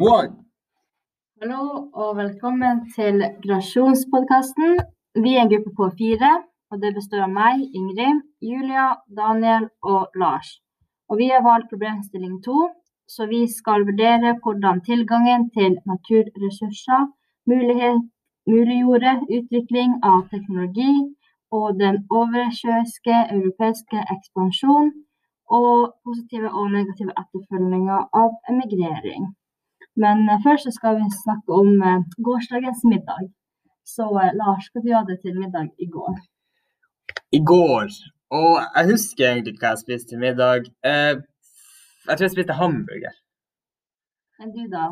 one. Hallo og velkommen til Grasjonspodkasten. Vi er en gruppe på fire, og det består av meg, Ingrid, Julia, Daniel og Lars. Og vi har valgt problemstilling to, så vi skal vurdere hvordan tilgangen til naturressurser mulighet, muliggjorde utvikling av teknologi og den oversjøiske europeiske ekspansjon og positive og negative etterfølgninger av emigrering. Men eh, først så skal vi snakke om eh, gårsdagens middag. Så eh, Lars, hva du hadde til middag i går? I går Og jeg husker egentlig hva jeg spiste til middag. Eh, jeg tror jeg spiste hamburger. Men du, da?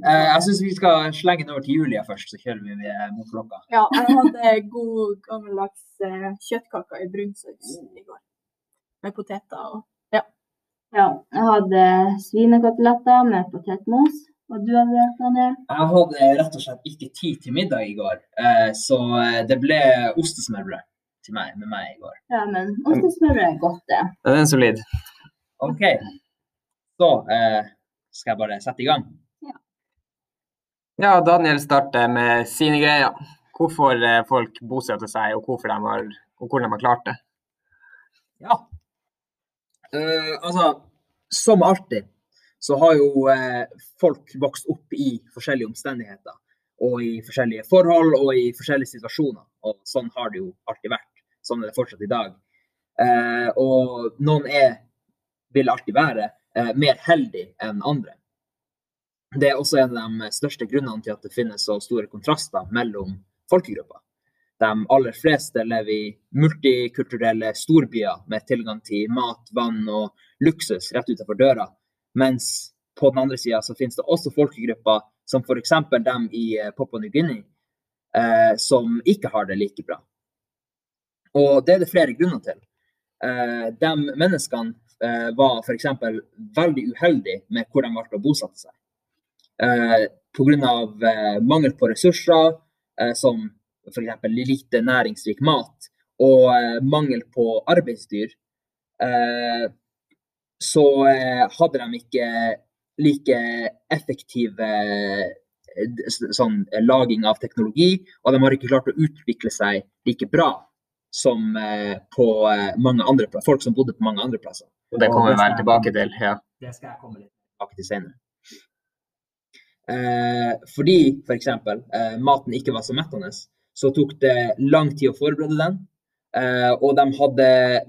Eh, jeg syns vi skal slenge den over til Julia først, så kjører vi mot klokka. Ja, jeg hadde god gammeldags kjøttkaker i brunsaus i går. Med poteter og Ja, jeg hadde svinekoteletter med potetmos. Og du hadde, Daniel? Jeg hadde rett og slett ikke tid til middag i går, eh, så eh, det ble ostesmørbrød til meg, med meg i går. Ja, men ostesmørbrød er godt, det. Den er solid. OK. Så eh, skal jeg bare sette i gang. Ja, Daniel starter med sine greier. Hvorfor folk bosetter seg, og, hvorfor de har, og hvordan de har klart det. Ja. Uh, altså, som alltid så har jo eh, folk vokst opp i forskjellige omstendigheter. Og i forskjellige forhold og i forskjellige situasjoner. Og sånn har det jo alltid vært. Sånn er det fortsatt i dag. Eh, og noen er, vil alltid være, eh, mer heldig enn andre. Det er også en av de største grunnene til at det finnes så store kontraster mellom folkegrupper. De aller fleste lever i multikulturelle storbyer med tilgang til mat, vann og luksus rett utenfor døra. Mens på den andre sida så finnes det også folkegrupper som f.eks. dem i eh, Papua Ny-Guinea, eh, som ikke har det like bra. Og det er det flere grunner til. Eh, de menneskene eh, var f.eks. veldig uheldige med hvor de valgte å bosette seg. Eh, Pga. Eh, mangel på ressurser, eh, som f.eks. lite næringsrik mat, og eh, mangel på arbeidsdyr, eh, så eh, hadde de ikke like effektiv eh, sånn, eh, laging av teknologi, og de har ikke klart å utvikle seg like bra som eh, på mange andre folk som bodde på mange andre plasser. Og det kommer vi vel tilbake til. ja. Det skal jeg komme litt tilbake til senere. Eh, fordi f.eks. Eh, maten ikke var så mettende, så tok det lang tid å forberede den. Eh, og de hadde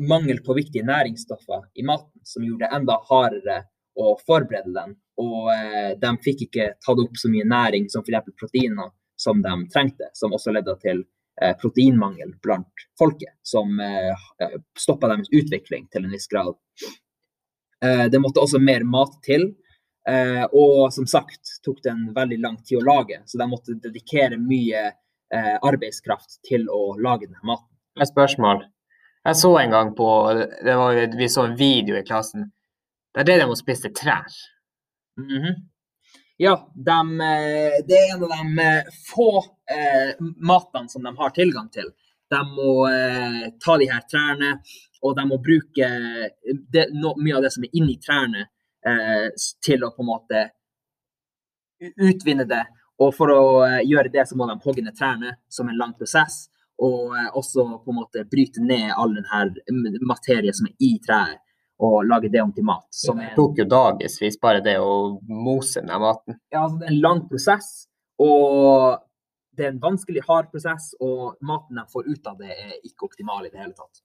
mangel på viktige næringsstoffer i maten, som gjorde det enda hardere å forberede den. Og eh, de fikk ikke tatt opp så mye næring som f.eks. proteiner som de trengte, som også ledde til eh, proteinmangel blant folket, som eh, stoppa deres utvikling til en viss grad. Eh, det måtte også mer mat til. Eh, og som sagt tok det en veldig lang tid å lage, så de måtte dedikere mye eh, arbeidskraft til å lage denne maten. Et spørsmål. Jeg så en gang på det var, Vi så en video i klassen. Der drev de og spiste trær. Mhm. Ja, dem, eh, det er en av de eh, få eh, matene som de har tilgang til. De må eh, ta de her trærne, og de må bruke det, no, mye av det som er inni trærne, eh, til å på en måte utvinne det. Og for å eh, gjøre det, så må de hogge ned trærne som en lang prosess. Og eh, også på en måte bryte ned all denne materien som er i treet, og lage det om til mat. Som Det tok jo dagevis, bare det å mose den maten. ja, altså det er en lang prosess, og det er en vanskelig, hard prosess, og maten de får ut av det, er ikke optimal i det hele tatt.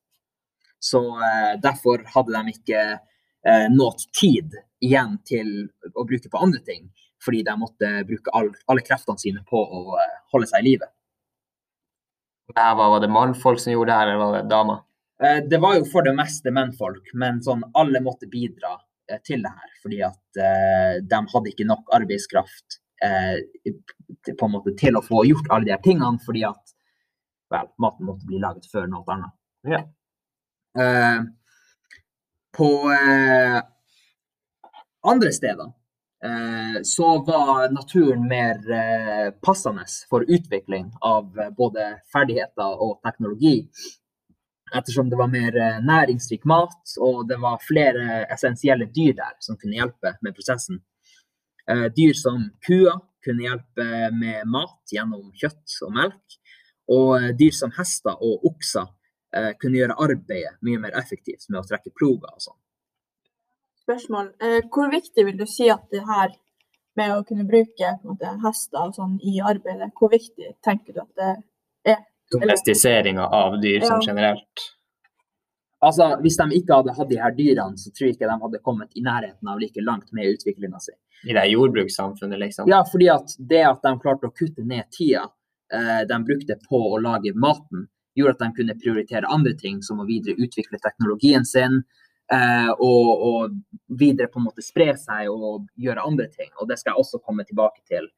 Så eh, derfor hadde de ikke eh, nådd tid igjen til å bruke på andre ting, fordi de måtte bruke all, alle kreftene sine på å eh, holde seg i live. Det her var, var det mannfolk som gjorde det her, eller var det damer? Eh, Det var jo for det meste mennfolk, men sånn alle måtte bidra eh, til det her. Fordi at eh, de hadde ikke nok arbeidskraft eh, på en måte til å få gjort alle de her tingene, fordi at vel, maten måtte bli laget før noe annet. Ja. Eh, på eh, andre steder så var naturen mer eh, passende for utvikling av eh, både ferdigheter og teknologi ettersom det var mer eh, næringsrik mat, og det var flere essensielle dyr der som kunne hjelpe med prosessen. Eh, dyr som kuer kunne hjelpe med mat gjennom kjøtt og melk. Og eh, dyr som hester og okser eh, kunne gjøre arbeidet mye mer effektivt med å trekke ploger og sånn. Spørsmål. Eh, hvor viktig vil du si at det her med å kunne bruke måte, hester og sånn i arbeidet, hvor viktig tenker du at det er? Domestiseringa av dyr sånn Ja. generelt. Altså, Hvis de ikke hadde hatt de her dyrene, så tror jeg ikke de hadde kommet i nærheten av like langt med utviklinga si. I det jordbrukssamfunnet, liksom. Ja, fordi at det at de klarte å kutte ned tida eh, de brukte på å lage maten, gjorde at de kunne prioritere andre ting, som å videre utvikle teknologien sin, og, og videre på en måte spre seg og gjøre andre ting. Og det skal jeg også komme tilbake til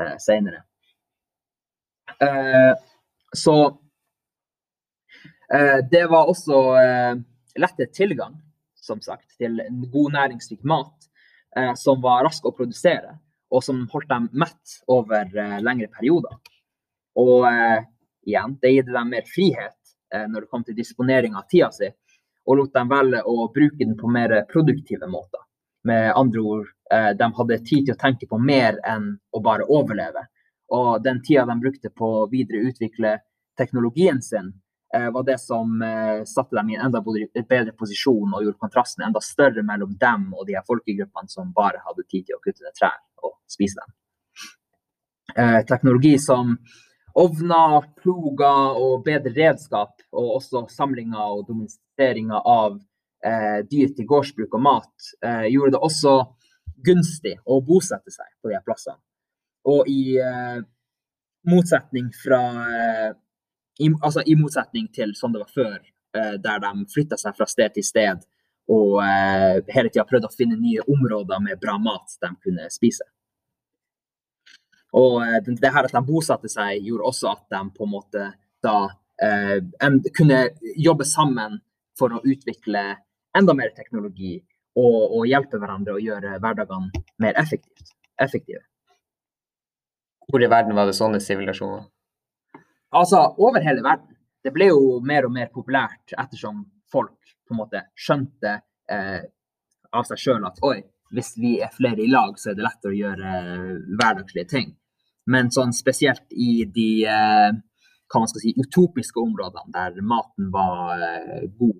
eh, senere. Eh, så eh, det var også eh, lettere tilgang, som sagt, til god næringsrik mat eh, som var rask å produsere, og som holdt dem mett over eh, lengre perioder. Og eh, igjen, det gitt dem mer frihet eh, når det kom til disponering av tida si, og lot dem velge å bruke den på mer produktive måter. Med andre ord, eh, de hadde tid til å tenke på mer enn å bare overleve. Og den tida de brukte på å videreutvikle teknologien sin, eh, var det som eh, satte dem i en enda bedre posisjon og gjorde kontrasten enda større mellom dem og de her folkegruppene som bare hadde tid til å kutte ned trær og spise dem. Teknologi som ovner, ploger og bedre redskap, og også samlinga og domestiseringa av eh, dyr til gårdsbruk og mat, eh, gjorde det også gunstig å bosette seg på de her plassene. Og i eh, motsetning fra eh, i, altså i motsetning til sånn det var før, eh, der de flytta seg fra sted til sted og eh, hele tida prøvde å finne nye områder med bra mat de kunne spise. Og eh, det her at de bosatte seg, gjorde også at de på en måte da eh, kunne jobbe sammen for å utvikle enda mer teknologi og, og hjelpe hverandre å gjøre hverdagene mer effektivt, effektive. Hvor i verden var det sånne sivilisasjoner? Altså over hele verden. Det ble jo mer og mer populært ettersom folk på en måte skjønte eh, av seg sjøl at oi, hvis vi er flere i lag, så er det lettere å gjøre eh, hverdagslige ting. Men sånn spesielt i de eh, hva man skal si, utopiske områdene der maten var eh, god,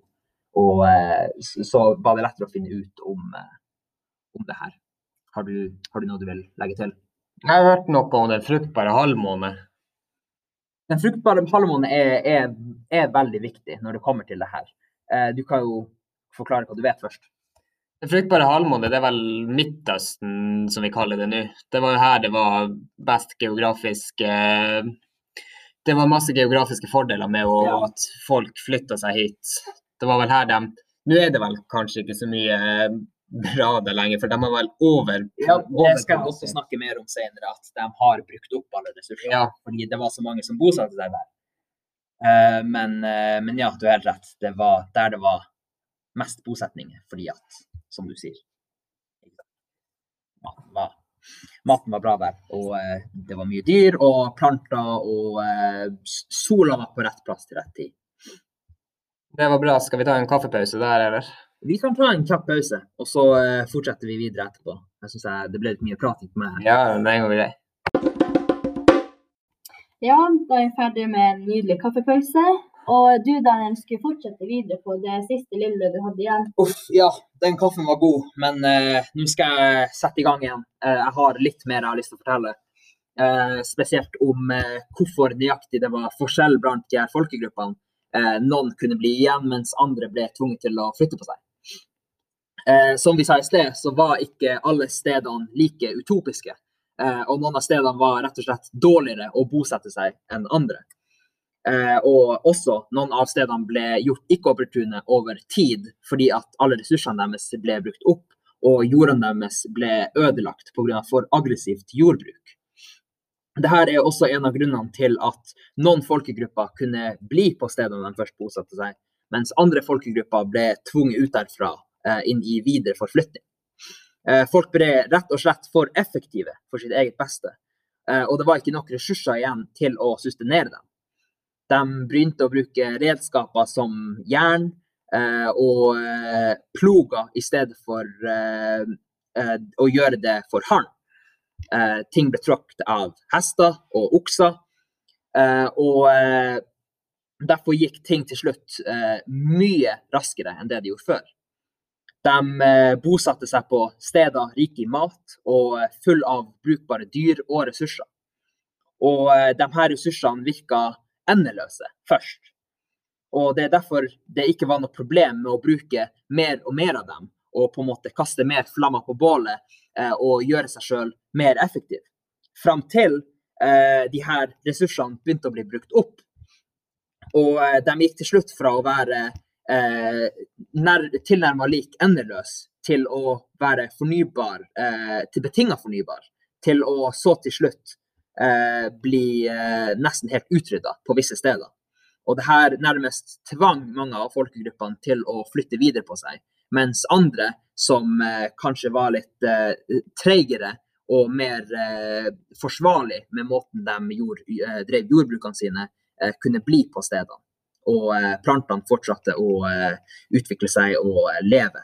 og eh, så, var det lettere å finne ut om, om det her. Har du, har du noe du vil legge til? Jeg har hørt noe om den fruktbare halvmåne. Den fruktbare halvmånen er, er, er veldig viktig når det kommer til det her. Du kan jo forklare hva du vet først. Fruktbare halvmåne, det er vel Midtøsten som vi kaller det nå. Det var jo her det var best geografisk eh, Det var masse geografiske fordeler med å, Ja. at folk flytta seg hit. Det var vel her de Nå er det vel kanskje ikke så mye eh, bra der lenger, for de har vel over Ja, det skal jeg også snakke mer om senere, at de har brukt opp alle ressursene. Ja. Fordi det var så mange som bosatte seg der. Eh, men, men ja, du har helt rett. Det var der det var mest bosetninger, fordi at, som du sier Maten var, maten var bra der. Og eh, det var mye dyr og planter, og eh, sola var på rett plass til rett tid. Det var bra. Skal vi ta en kaffepause der, eller? Vi kan ta en kjapp pause, og så eh, fortsetter vi videre etterpå. Jeg synes Det ble litt mye prating på meg. her. Ja, den går grei. Ja, da er vi ferdig med en nydelig kaffepause. Og du Daniel skulle fortsette videre på det siste lille du hadde igjen. Uff, ja, den kaffen var god, men uh, nå skal jeg sette i gang igjen. Uh, jeg har litt mer jeg har lyst til å fortelle. Uh, spesielt om hvorfor nøyaktig det var forskjell blant de her folkegruppene. Noen kunne bli igjen, mens andre ble tvunget til å flytte på seg. Som vi sa i sted, så var ikke alle stedene like utopiske. Og noen av stedene var rett og slett dårligere å bosette seg enn andre. Eh, og også noen av stedene ble gjort ikke-opportune over tid, fordi at alle ressursene deres ble brukt opp, og jordene deres ble ødelagt pga. for aggressivt jordbruk. Dette er også en av grunnene til at noen folkegrupper kunne bli på stedene de først bosatte seg, mens andre folkegrupper ble tvunget ut derfra eh, inn i videre forflytting. Eh, folk ble rett og slett for effektive for sitt eget beste, og det var ikke nok ressurser igjen til å sustenere dem. De begynte å bruke redskaper som jern eh, og eh, ploger i stedet for eh, å gjøre det for hånd. Ting ble tråkket av hester og okser. Og derfor gikk ting til slutt mye raskere enn det de gjorde før. De bosatte seg på steder rike i mat og full av brukbare dyr og ressurser. Og de her ressursene virka endeløse først. Og Det er derfor det ikke var noe problem med å bruke mer og mer av dem, og på en måte kaste mer flammer på bålet eh, og gjøre seg sjøl mer effektiv. Fram til eh, de her ressursene begynte å bli brukt opp. Og eh, de gikk til slutt fra å være eh, nær, tilnærma lik endeløs til å være fornybar, eh, til betinga fornybar, til å så til slutt eh, bli eh, nesten helt utrydda på visse steder. Og det her nærmest tvang mange av folkegruppene til å flytte videre på seg. Mens andre, som eh, kanskje var litt eh, treigere og mer eh, forsvarlig med måten de jord, eh, drev jordbrukene sine, eh, kunne bli på stedene. Og plantene fortsatte å utvikle seg og leve.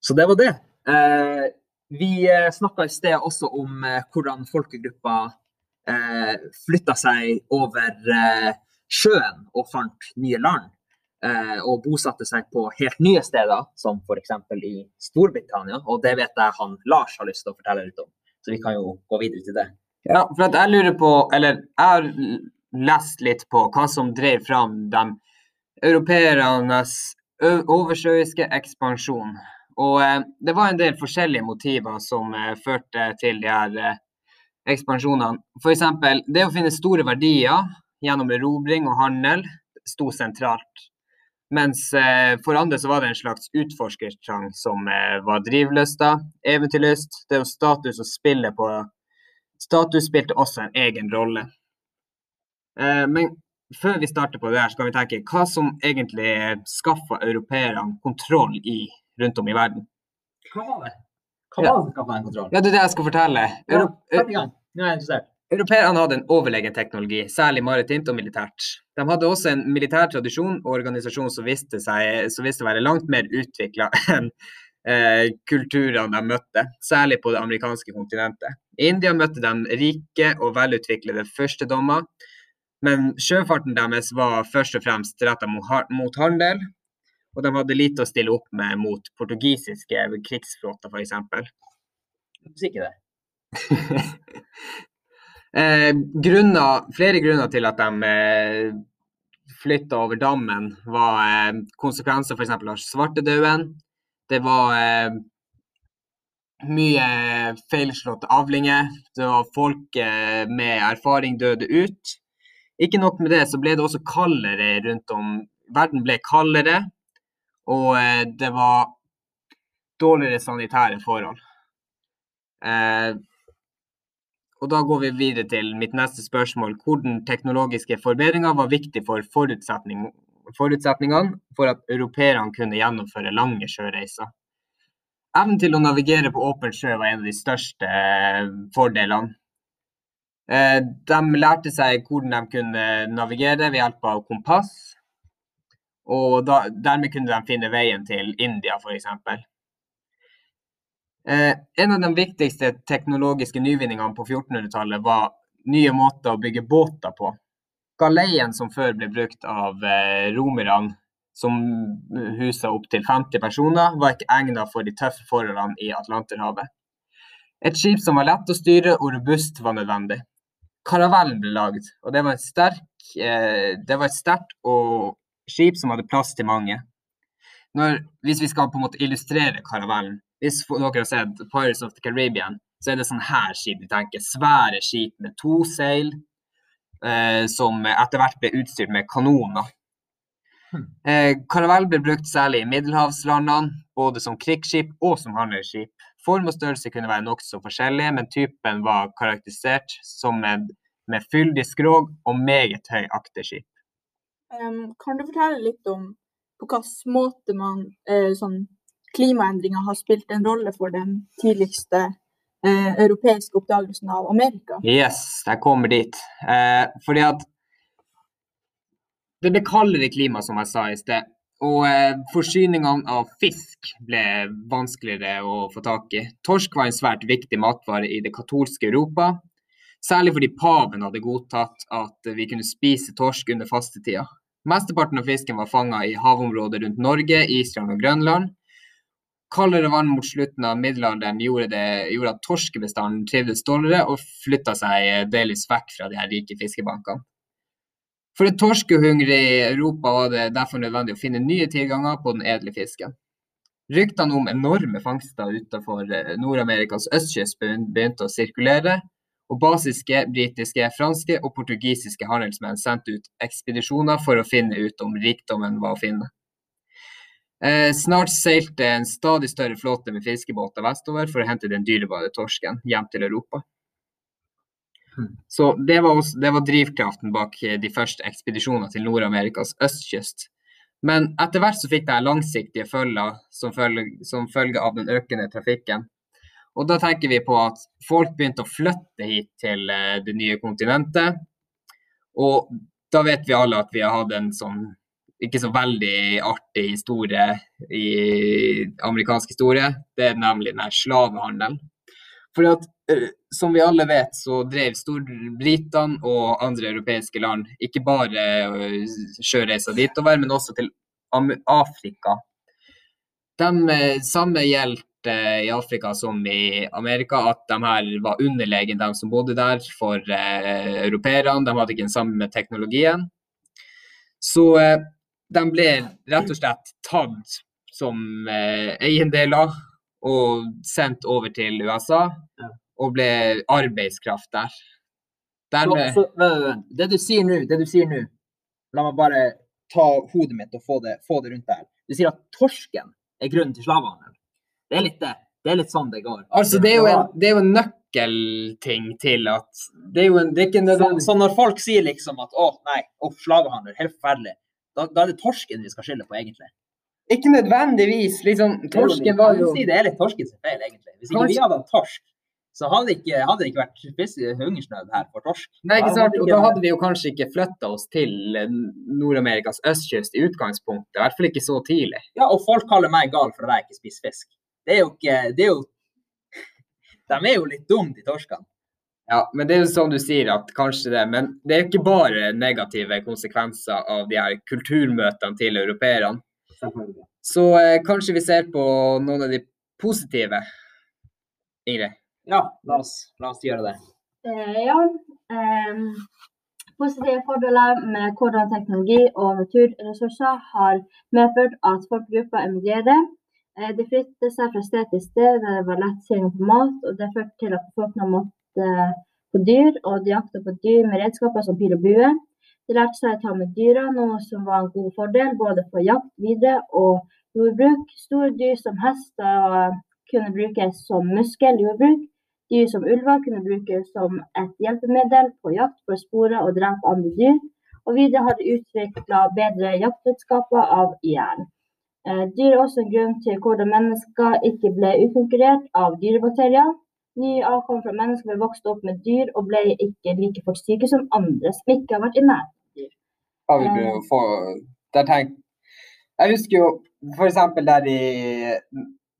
Så det var det. Vi eh, snakka i sted også om eh, hvordan folkegrupper eh, flytta seg over eh, sjøen og fant nye land. Og bosatte seg på helt nye steder, som f.eks. i Storbritannia. Og det vet jeg han Lars har lyst til å fortelle litt om. Så vi kan jo gå videre til det. Ja, for jeg lurer på, eller jeg har lest litt på hva som drev fram de europeernes oversjøiske ekspansjon. Og eh, det var en del forskjellige motiver som eh, førte til de her eh, ekspansjonene. F.eks. det å finne store verdier gjennom erobring og handel sto sentralt. Mens for andre så var det en slags utforskertrang som var drivlysta, eventyrlyst. Det var status og spille på Status spilte også en egen rolle. Men før vi starter på det her, så kan vi tenke hva som egentlig skaffa europeerne kontroll i, rundt om i verden. Hva var det? Hva var det som den kontrollen? Ja, det er det jeg skal fortelle. Ja, sett i gang. Nå er jeg interessert. Europeerne hadde en overlegen teknologi, særlig maritimt og militært. De hadde også en militær tradisjon og organisasjon som viste seg som viste å være langt mer utvikla enn eh, kulturene de møtte, særlig på det amerikanske kontinentet. I India møtte de rike og velutviklede førstedommer, men sjøfarten deres var først og fremst retta mot handel, og de hadde lite å stille opp med mot portugisiske krigsflåter, f.eks. Hvis ikke det. Eh, grunner, flere grunner til at de eh, flytta over dammen, var eh, konsekvenser f.eks. av svartedauden. Det var eh, mye feilslåtte avlinger. Det var folk eh, med erfaring døde ut. Ikke nok med det, så ble det også kaldere rundt om. Verden ble kaldere, og eh, det var dårligere sanitære forhold. Eh, og da går vi videre til mitt neste spørsmål. Hvordan teknologiske forbedringer var viktig for forutsetning, forutsetningene for at europeerne kunne gjennomføre lange sjøreiser. Evnen til å navigere på åpen sjø var en av de største eh, fordelene. Eh, de lærte seg hvordan de kunne navigere ved hjelp av kompass. Og da, dermed kunne de finne veien til India, f.eks. Eh, en av de viktigste teknologiske nyvinningene på 1400-tallet var nye måter å bygge båter på. Galeien som før ble brukt av eh, romerne, som husa opptil 50 personer, var ikke egnet for de tøffe forholdene i Atlanterhavet. Et skip som var lett å styre og robust, var nødvendig. Karavellen ble lagd, og det var, sterk, eh, det var et sterkt og skip som hadde plass til mange. Når, hvis vi skal på en måte illustrere karavellen Hvis dere har sett Pirates of the Caribbean, så er det sånn her skip vi tenker. Svære skip med to seil, eh, som etter hvert ble utstyrt med kanoner. Eh, karavell ble brukt særlig i middelhavslandene, både som krigsskip og som handelsskip. Form og størrelse kunne være nokså forskjellige, men typen var karakterisert som en med fyldig skrog og meget høy akterskip. Em, kan du fortelle litt om på hvilken måte man, eh, sånn, klimaendringer har spilt en rolle for den tidligste eh, europeiske oppdagelsen av Amerika? Yes, jeg kommer dit. Eh, fordi at det ble kaldere klima, som jeg sa i sted. Og eh, forsyningene av fisk ble vanskeligere å få tak i. Torsk var en svært viktig matvare i det katolske Europa. Særlig fordi paven hadde godtatt at vi kunne spise torsk under fastetida. Mesteparten av fisken var fanga i havområder rundt Norge, Island og Grønland. Kaldere vann mot slutten av middelalderen gjorde, det, gjorde at torskebestanden trivdes dårligere og flytta seg delvis vekk fra de her rike fiskebankene. For et torskehungrig Europa var det derfor nødvendig å finne nye tilganger på den edle fisken. Ryktene om enorme fangster utenfor eh, Nord-Amerikas østkyst begynte å sirkulere, og basiske britiske, franske og portugisiske handelsmenn sendte ut ekspedisjoner for å finne ut om rikdommen var å finne. Eh, snart seilte en stadig større flåte med fiskebåter vestover for å hente den dyrebare torsken hjem til Europa. Så det var, også, det var, drivkraften bak eh, de første ekspedisjonene til Nord-Amerikas østkyst. Men etter hvert så fikk det langsiktige følger som følge, som følge av den økende trafikken. Og da tenker vi på at folk begynte å flytte hit til eh, det nye kontinentet. Og da vet vi alle at vi har hatt en sånn ikke så veldig artig historie i amerikansk historie. Det er nemlig den her slavehandelen. Fordi at, eh, Som vi alle vet, så drev Storbritene og andre europeiske land ikke bare eh, dit ditover, men også til Afrika. De samme gjaldt i Afrika som i Amerika, at de her var underlegen, de som bodde der, for eh, europeerne. De hadde ikke den samme teknologien. Så eh, de ble rett og slett tatt som eh, eiendeler og sendt over til USA ja. og ble arbeidskraft der. Dermed... Så, så, det du sier nå, det du sier nå La meg bare ta hodet mitt og få det, få det rundt der. Du sier at torsken er grunnen til slavehandel. Det er litt det. Det er litt sånn det går. Altså, det er jo en, det er jo en nøkkelting til at Det er jo en, det er ikke nødvendig. Så, så, når folk sier liksom at å nei, å, slavehandel, helt forferdelig, da, da, er det torsken vi skal skylde på, egentlig. Ikke nødvendigvis. Liksom, torsken var jo Det er litt torsken sin feil, egentlig. Hvis ikke vi hadde hatt torsk, så hadde det ikke, hadde det ikke vært hungersnød her for torsk. Nei, ikke sant? Og da hadde vi jo kanskje ikke flytta oss til Nord-Amerikas østkyst i utgangspunktet. I hvert fall ikke så tidlig. Ja, og folk kaller meg gal for at jeg ikke spiser fisk. Det er jo ikke det er jo, De er jo litt dumme, de torskene. Ja, men det er jo sånn du sier, at kanskje det. Men det er ikke bare negative konsekvenser av de her kulturmøtene til europeerne. Så eh, kanskje vi ser på noen av de positive. Ingrid? Ja, la oss, la oss gjøre det. Eh, ja. Um, positive fordeler med hvordan teknologi og naturressurser har medført at folkegrupper emigrerer. Eh, de flytter seg fra sted til sted det var lett tilgang på mat, og det førte til at befolkninga måtte Eh, på dyr, og de jakta på dyr med redskaper som pil og bue. De lærte seg å ta med dyra, noe som var en god fordel både for jakt videre og jordbruk. Store dyr som hester kunne brukes som muskeljordbruk. Dyr som ulver kunne brukes som et hjelpemiddel på jakt for å spore og drepe andre dyr. Og videre har de utvikla bedre jaktredskaper av jern. Eh, dyr er også en grunn til hvordan mennesker ikke ble utkonkurrert av dyrebakterier. Nye avkom fra mennesker ble vokst opp med dyr og ble ikke like fort syke som andre som ikke har vært i nærheten av dyr. Ja, vi ble få, der tenk, jeg husker jo f.eks. der i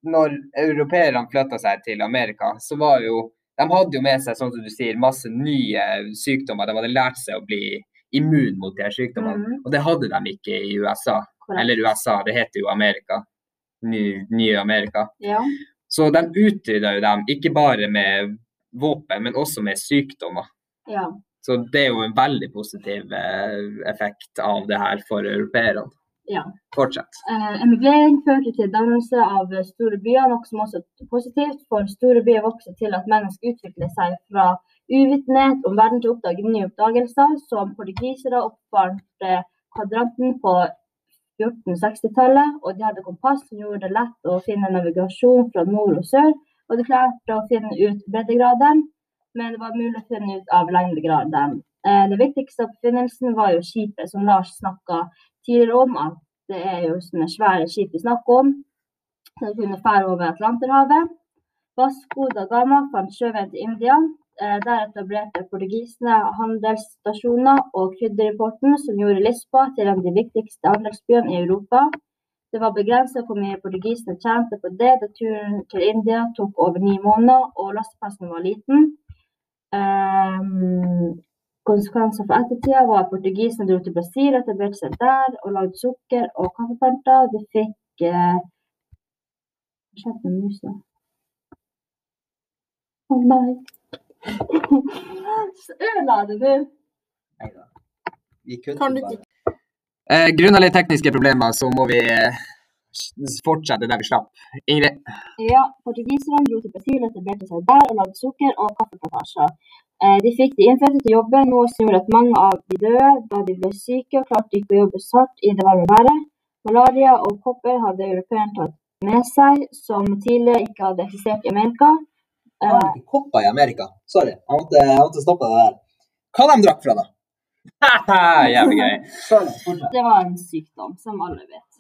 Når europeerne flytta seg til Amerika, så var jo De hadde jo med seg, sånn som du sier, masse nye sykdommer. De hadde lært seg å bli immun mot de sykdommene. Mm. Og det hadde de ikke i USA. Correct. Eller USA, det heter jo Amerika. Nye, Amerika. Ja. Så de utrydda jo dem, ikke bare med våpen, men også med sykdommer. Ja. Så det er jo en veldig positiv eh, effekt av det her for europeerne. Ja. Fortsett. Eh, emigrering førte til dannelse av store byer, noe som også er positivt. For store byer vokser til at mennesker utvikler seg fra uvitenhet om verden til å oppdage nye oppdagelser, som portugisere oppfant kvadranten på 1460-tallet, og de hadde kompass som gjorde det lett å finne navigasjon fra nord og sør. Og de klarte å finne ut breddegraden, men det var mulig å finne ut av lengdegraden. Eh, det viktigste oppfinnelsen var jo skipet, som Lars snakka tidligere om. at Det er jo sånne svære skip vi snakker om, som kunne fære over Atlanterhavet. Vasco da Gama fant sjøveien til India, der etablerte portugisene handelsstasjoner og krydderimporten, som gjorde Lisboa til en av de viktigste anleggsbyene i Europa. Det var begrenset hvor mye portugisene tjente på det, da turen til India tok over ni måneder og lasteplassen var liten. Um, konsekvenser for ettertida var at portugisene dro til Brasil, etablerte seg der og lagde sukker og kaffeplanter. De fikk uh, Hva skjedde med musa? Nei. Ødela det nå. Vi kunne Kan du bare. Eh, Grunnet litt tekniske problemer, så må vi eh, fortsette der vi slapp. Ingrid? Ja, portugiserne dro til Brasil og etablerte seg der og lagde sukker og kaffeplantasjer. Eh, De fikk de innfødte til å jobbe, noe som gjorde at mange av de døde da de ble syke og klarte ikke å jobbe så hardt i det varme været. Malaria og kopper hadde europeerne tatt med seg, som tidligere ikke hadde eksistert i Amerika. Har Eh, de ikke kopper i Amerika? Sorry, jeg måtte, jeg måtte stoppe det der. Hva de drakk fra, da? Jævlig gøy. Det var en sykdom, som alle vet.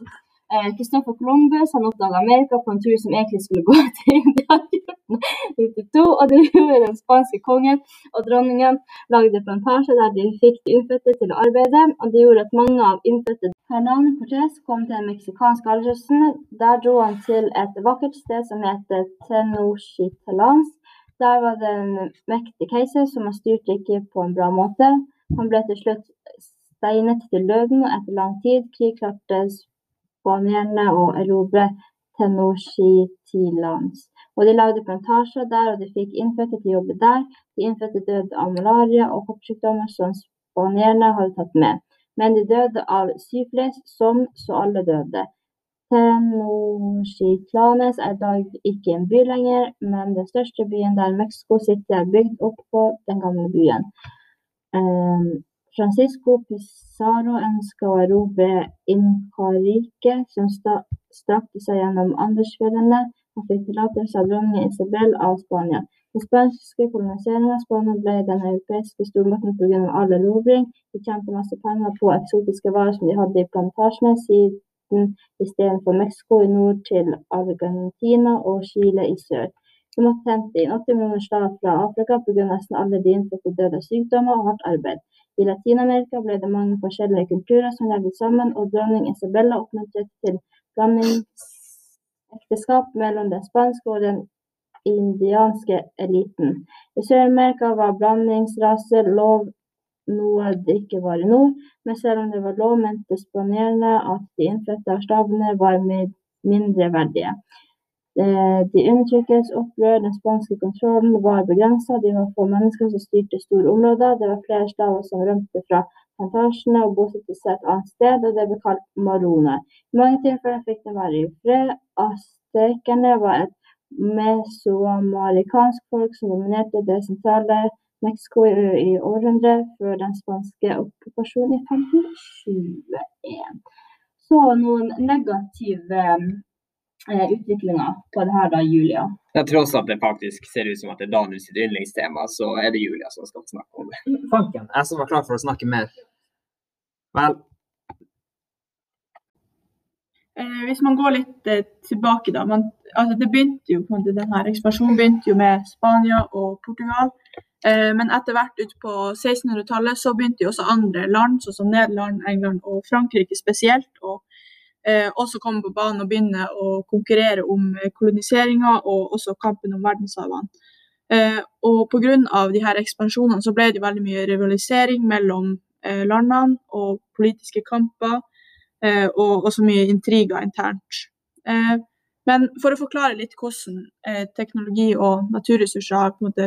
Kristoffer Christopher Columbus han oppdaga Amerika på en tur som egentlig skulle gå til India 1992. Og det gjorde den spanske kongen og dronningen lagde plantasjer der de fikk de innfødte til å arbeide. Og det gjorde at mange av innfødte Hernan Cortes kom til den meksikanske halvøsten. Der dro han til et vakkert sted som heter Tenochtitlán. Der var det en mektig keiser som han styrte ikke på en bra måte. Han ble til slutt steinet til døden, og etter lang tid krig klarte spanierne å erobre Tenochtitlans. Og de lagde plantasjer der, og de fikk innfødte til å jobbe der. De innfødte døde av malaria og hoppsykdommer som spanierne hadde tatt med. Men de døde av syflis, som så alle døde. Tenochtitlanes er i dag ikke en by lenger, men den største byen der Mexico City er bygd opp på den gamle byen. Um, Francisco Pizarro ønska å erobre Inca-riket, som strakte seg gjennom Andesfjellene. Han fikk tillatelse av dronning Isabel av Spania. Den spanske koloniseringen av Spania ble den europeiske stormakten pga. all erobring. De tjente masse penger på eksotiske varer som de hadde i plantasjene, siden istedenfor Mexico i nord til Argentina og Chile i sør. De måtte hente inn 80 millioner slaver fra Afrika pga. nesten alle de innfødte døde av sykdommer og hardt arbeid. I Latin-Amerika ble det mange forskjellige kulturer som levde sammen, og dronning Isabella oppmuntret til blandingsekteskap mellom den spanske og den indianske eliten. I Sør-Amerika var blandingsrase lov, noe det ikke var i nord, men selv om det var lov, mente spanjolene at de innfødte av stavene var mindreverdige. mindre verdige. Eh, De undertrykkes opprør, den spanske kontrollen var begrensa, de var få mennesker som styrte store områder, det var flere staver som rømte fra plantasjene og bosatte seg et annet sted, og det ble kalt maroner. I mange tilfeller fikk de være i fred. Aztekerne var et mesoamerikansk folk som dominerte det sentrale Mexico i, århundrer før den spanske okkupasjonen i 1521. Så noen negative eh, utviklinger på det her da, Julia. Til tross at det faktisk ser ut som at det er Daniel sitt yndlingstema, så er det Julia som skal snakke om det. Fanken, jeg som var klar for å snakke mer. Vel, Eh, hvis man går litt eh, tilbake, da. Man, altså det begynte jo på en måte, den her Ekspansjonen begynte jo med Spania og Portugal. Eh, men etter hvert ut på 1600-tallet så begynte jo også andre land, sånn som Nederland, England og Frankrike spesielt, å også komme på banen og begynne å konkurrere om eh, koloniseringa og også kampen om verdenshavene. Eh, og pga. ekspansjonene så ble det veldig mye rivalisering mellom eh, landene og politiske kamper eh, og også mye intriger internt. Eh, men for å forklare litt hvordan eh, teknologi og naturressurser har på en måte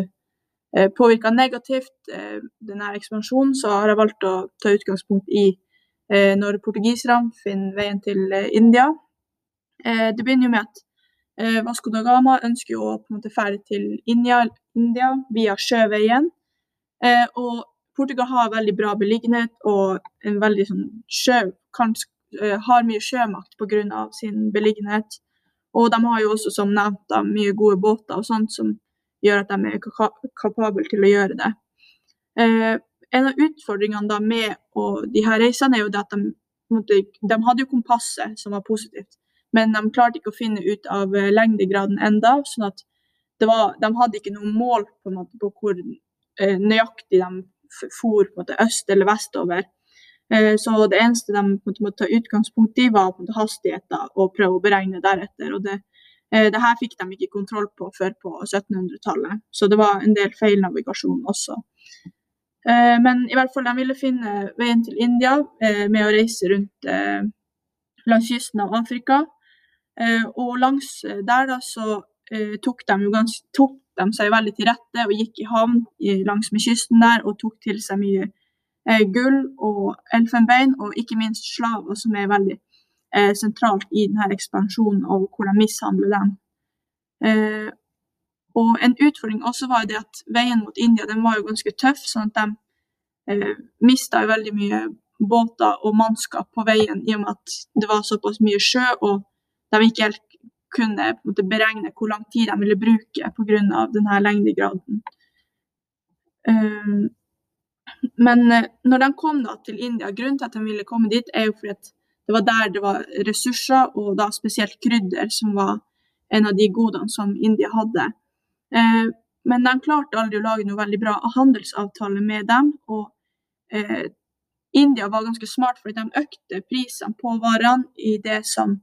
eh, påvirka negativt eh, denne ekspansjonen, så har jeg valgt å ta utgangspunkt i eh, når portugiserne finner veien til eh, India. Eh, det begynner jo med at eh, Vasco da Gama ønsker å på en måte ferde til India, India via sjøveien. Eh, og Portugal har veldig bra beliggenhet og en veldig sånn sjø, kanskje, eh, har mye sjømakt pga. sin beliggenhet. Og de har jo også, som nevnt, da, mye gode båter og sånt som gjør at de er kapa kapable til å gjøre det. Eh, en av utfordringene da med de her reisene er jo at de, på måte, de hadde jo kompasset, som var positivt, men de klarte ikke å finne ut av eh, lengdegraden enda, sånn at var, de hadde ikke noe mål på, måte, på hvor eh, nøyaktig de for på måte, øst eller vestover. Eh, så det eneste de måtte, måtte ta utgangspunkt i, var hastigheter og prøve å beregne deretter. og det, eh, det her fikk de ikke kontroll på før på 1700-tallet, så det var en del feil navigasjon også. Eh, men i hvert fall de ville finne veien til India med å reise rundt langs kysten av Afrika. Og langs der da så tok de, jo gans, tok de seg veldig til rette og gikk i havn langs med kysten der og tok til seg mye eh, gull og elfenbein, og ikke minst slaver, som er veldig eh, sentralt i denne ekspansjonen og hvor de mishandler dem. Eh, og En utfordring også var det at veien mot India den var jo ganske tøff, sånn at de eh, mista veldig mye båter og mannskap på veien i og med at det var såpass mye sjø, og de ikke helt kunne måte, beregne hvor lang tid de ville bruke pga. denne lengdegraden. Um, men uh, når de kom da, til India, grunnen til at de ville komme dit, er jo fordi at det var der det var ressurser, og da spesielt krydder, som var en av de godene som India hadde. Uh, men de klarte aldri å lage noe veldig bra handelsavtale med dem. og eh, India var ganske smart, fordi de økte prisene på varene i det som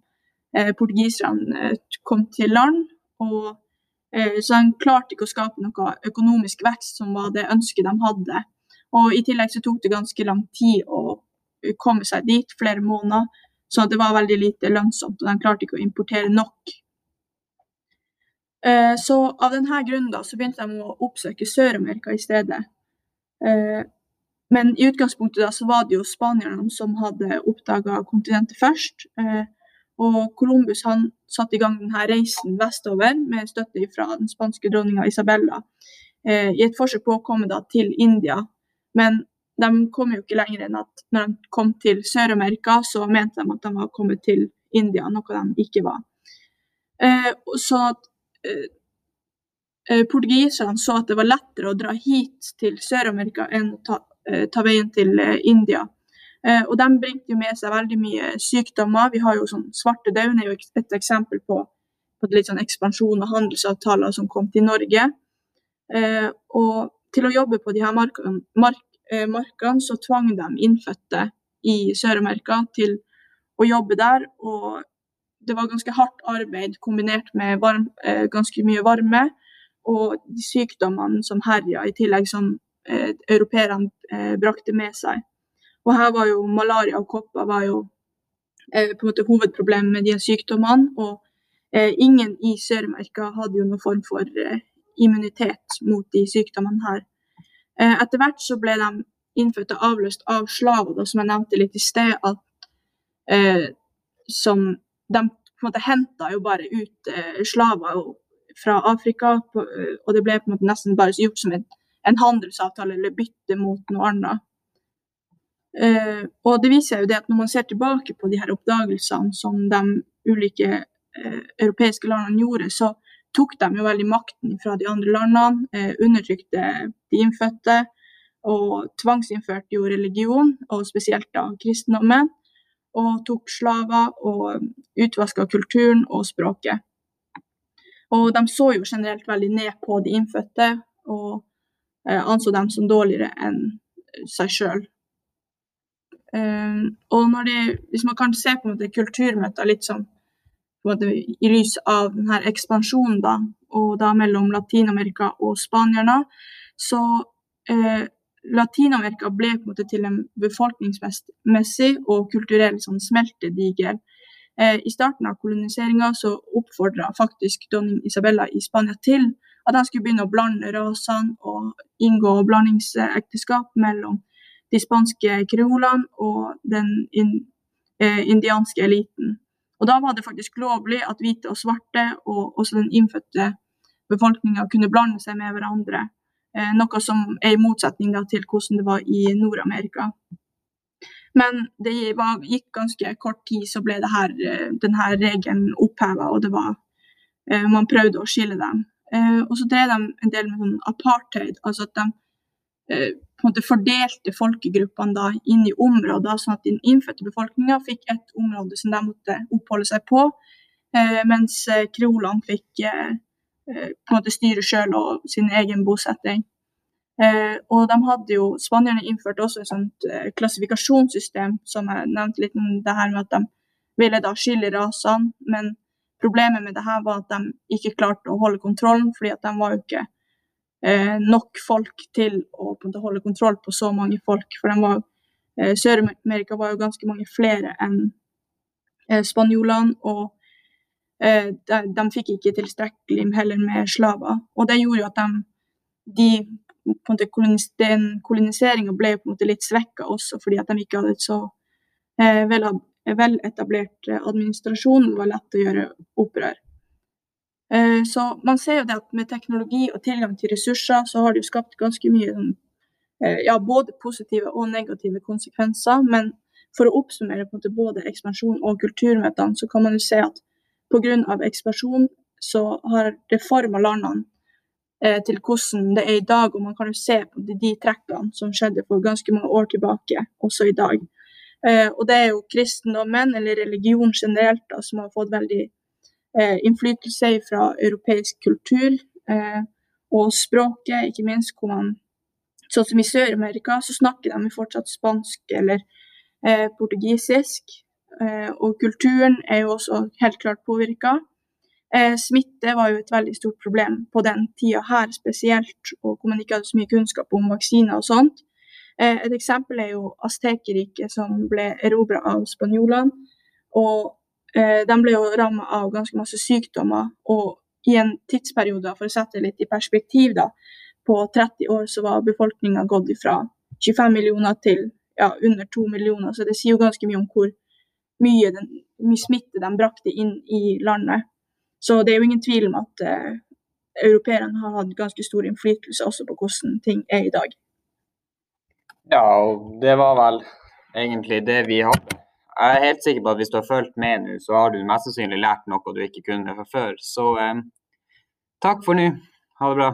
Eh, portugiserne eh, kom til land. og eh, så de klarte ikke å skape noe økonomisk vekst som var det ønsket de hadde. Og I tillegg så tok det ganske lang tid å komme seg dit, flere måneder. Så det var veldig lite lønnsomt, og de klarte ikke å importere nok. Så av denne grunnen da, så begynte de å oppsøke Sør-Amerika i stedet. Men i utgangspunktet da, så var det jo spanierne som hadde oppdaga kontinentet først. Og Columbus han satte i gang denne reisen vestover med støtte fra den spanske dronninga Isabella eh, i et forsøk på å komme da, til India. Men de kom jo ikke lenger enn at når de kom til Sør-Amerika, så mente de at de var kommet til India, noe de ikke var. Eh, så eh, eh portugiserne så at det var lettere å dra hit til Sør-Amerika enn å ta, eh, ta veien til eh, India. Eh, og de bringte jo med seg veldig mye sykdommer. Vi har jo sånn Svartedauden er jo et eksempel på, på litt sånn ekspansjon av handelsavtaler som kom til Norge. Eh, og til å jobbe på de her markene, mark, eh, markene så tvang de innfødte i Sør-Amerika til å jobbe der. Og det var ganske hardt arbeid kombinert med varm, ganske mye varme. Og de sykdommene som herja, i tillegg som eh, europeerne brakte med seg. Og her var jo malaria og kopper var jo eh, på en måte hovedproblemet med de sykdommene. Og eh, ingen i Sør-Amerika hadde jo noen form for eh, immunitet mot de sykdommene her. Eh, etter hvert så ble de innfødte avløst av slaver, som jeg nevnte litt i sted. at eh, som De på en måte henta jo bare ut eh, slaver fra Afrika, og det ble på en måte nesten bare gjort som en, en handelsavtale eller bytte mot noe annet. Uh, og det viser jo det at når man ser tilbake på de her oppdagelsene som de ulike uh, europeiske landene gjorde, så tok de jo veldig makten fra de andre landene, uh, undertrykte de innfødte og tvangsinnførte jo religion, og spesielt da kristendommen. Og tok slaver og utvaska kulturen og språket. Og de så jo generelt veldig ned på de innfødte og anså dem som dårligere enn seg sjøl. Um, og det, hvis man kan se på en måte kulturmøter litt som måte, i lys av denne ekspansjonen, da, og da mellom Latin-Amerika og spanierne, så eh, Latin-Amerika ble på en måte til en befolkningsmessig og kulturell sånn, smeltedigel. Eh, I starten av koloniseringa så oppfordra faktisk dronning Isabella i Spania til at han skulle begynne å blande rasene og inngå blandingsekteskap mellom de spanske kreolene og den in, eh, indianske eliten. Og Da var det faktisk lovlig at hvite og svarte, og også den innfødte befolkninga, kunne blande seg med hverandre. Eh, noe som er i motsetning til hvordan det var i Nord-Amerika. Men det var, gikk ganske kort tid, så ble her, eh, denne regelen oppheva, og var, eh, man prøvde å skille dem. Og så drev de en del med sånn apartheid, altså at de på en måte fordelte folkegruppene da inn i områder, sånn at den innfødte befolkninga fikk et område som de måtte oppholde seg på, mens kreolene fikk på en måte styre sjøl og sin egen bosetting. Eh, og de hadde jo, Spanierne innførte også et sånt eh, klassifikasjonssystem, som jeg nevnte litt om det her med at de ville da skille rasene. Men problemet med det her var at de ikke klarte å holde kontrollen, fordi at de var jo ikke eh, nok folk til å på en måte, holde kontroll på så mange folk. For var, eh, Sør-Amerika var jo ganske mange flere enn eh, spanjolene. og eh, de, de, fikk ikke tilstrekkelig heller med slaver. Og det gjorde jo at de, de på en måte kolonis, den koloniseringa ble på en måte litt svekka også, fordi at de ikke hadde et så eh, veletablert vel administrasjon. Det var lett å gjøre opprør. Eh, så man ser jo det at med teknologi og tilgang til ressurser, så har det jo skapt ganske mye eh, ja, både positive og negative konsekvenser. Men for å oppsummere på en måte både ekspansjon og kulturmøtene, så kan man jo se at pga. ekspansjon så har det forma landene Eh, til hvordan det er i dag. Og man kan jo se på de, de trekkene som skjedde for ganske mange år tilbake, også i dag. Eh, og det er jo kristendommen, eller religion generelt, da, som har fått veldig eh, innflytelse fra europeisk kultur. og språket, ikke minst, hvor man Sånn som i Sør-Amerika, så snakker de fortsatt spansk eller portugisisk. Og kulturen er jo også helt klart påvirka. Eh, smitte var jo et veldig stort problem på den tida her spesielt, og hvor man ikke hadde så mye kunnskap om vaksiner og sånt. Eh, et eksempel er jo Aztekerriket, som ble erobra av spanjolene. Og eh, de ble jo ramma av ganske masse sykdommer. Og i en tidsperiode, for å sette det litt i perspektiv, da, på 30 år så var befolkninga gått fra 25 millioner til ja, under 2 millioner. Så det sier jo ganske mye om hvor mye, den, mye smitte de brakte inn i landet. Så det er jo ingen tvil om at uh, europeerne har hatt ganske stor innflytelse også på hvordan ting er i dag. Ja, og det var vel egentlig det vi hadde. Jeg er helt sikker på at hvis du har fulgt med nå, så har du mest sannsynlig lært noe du ikke kunne fra før. Så um, takk for nå. Ha det bra.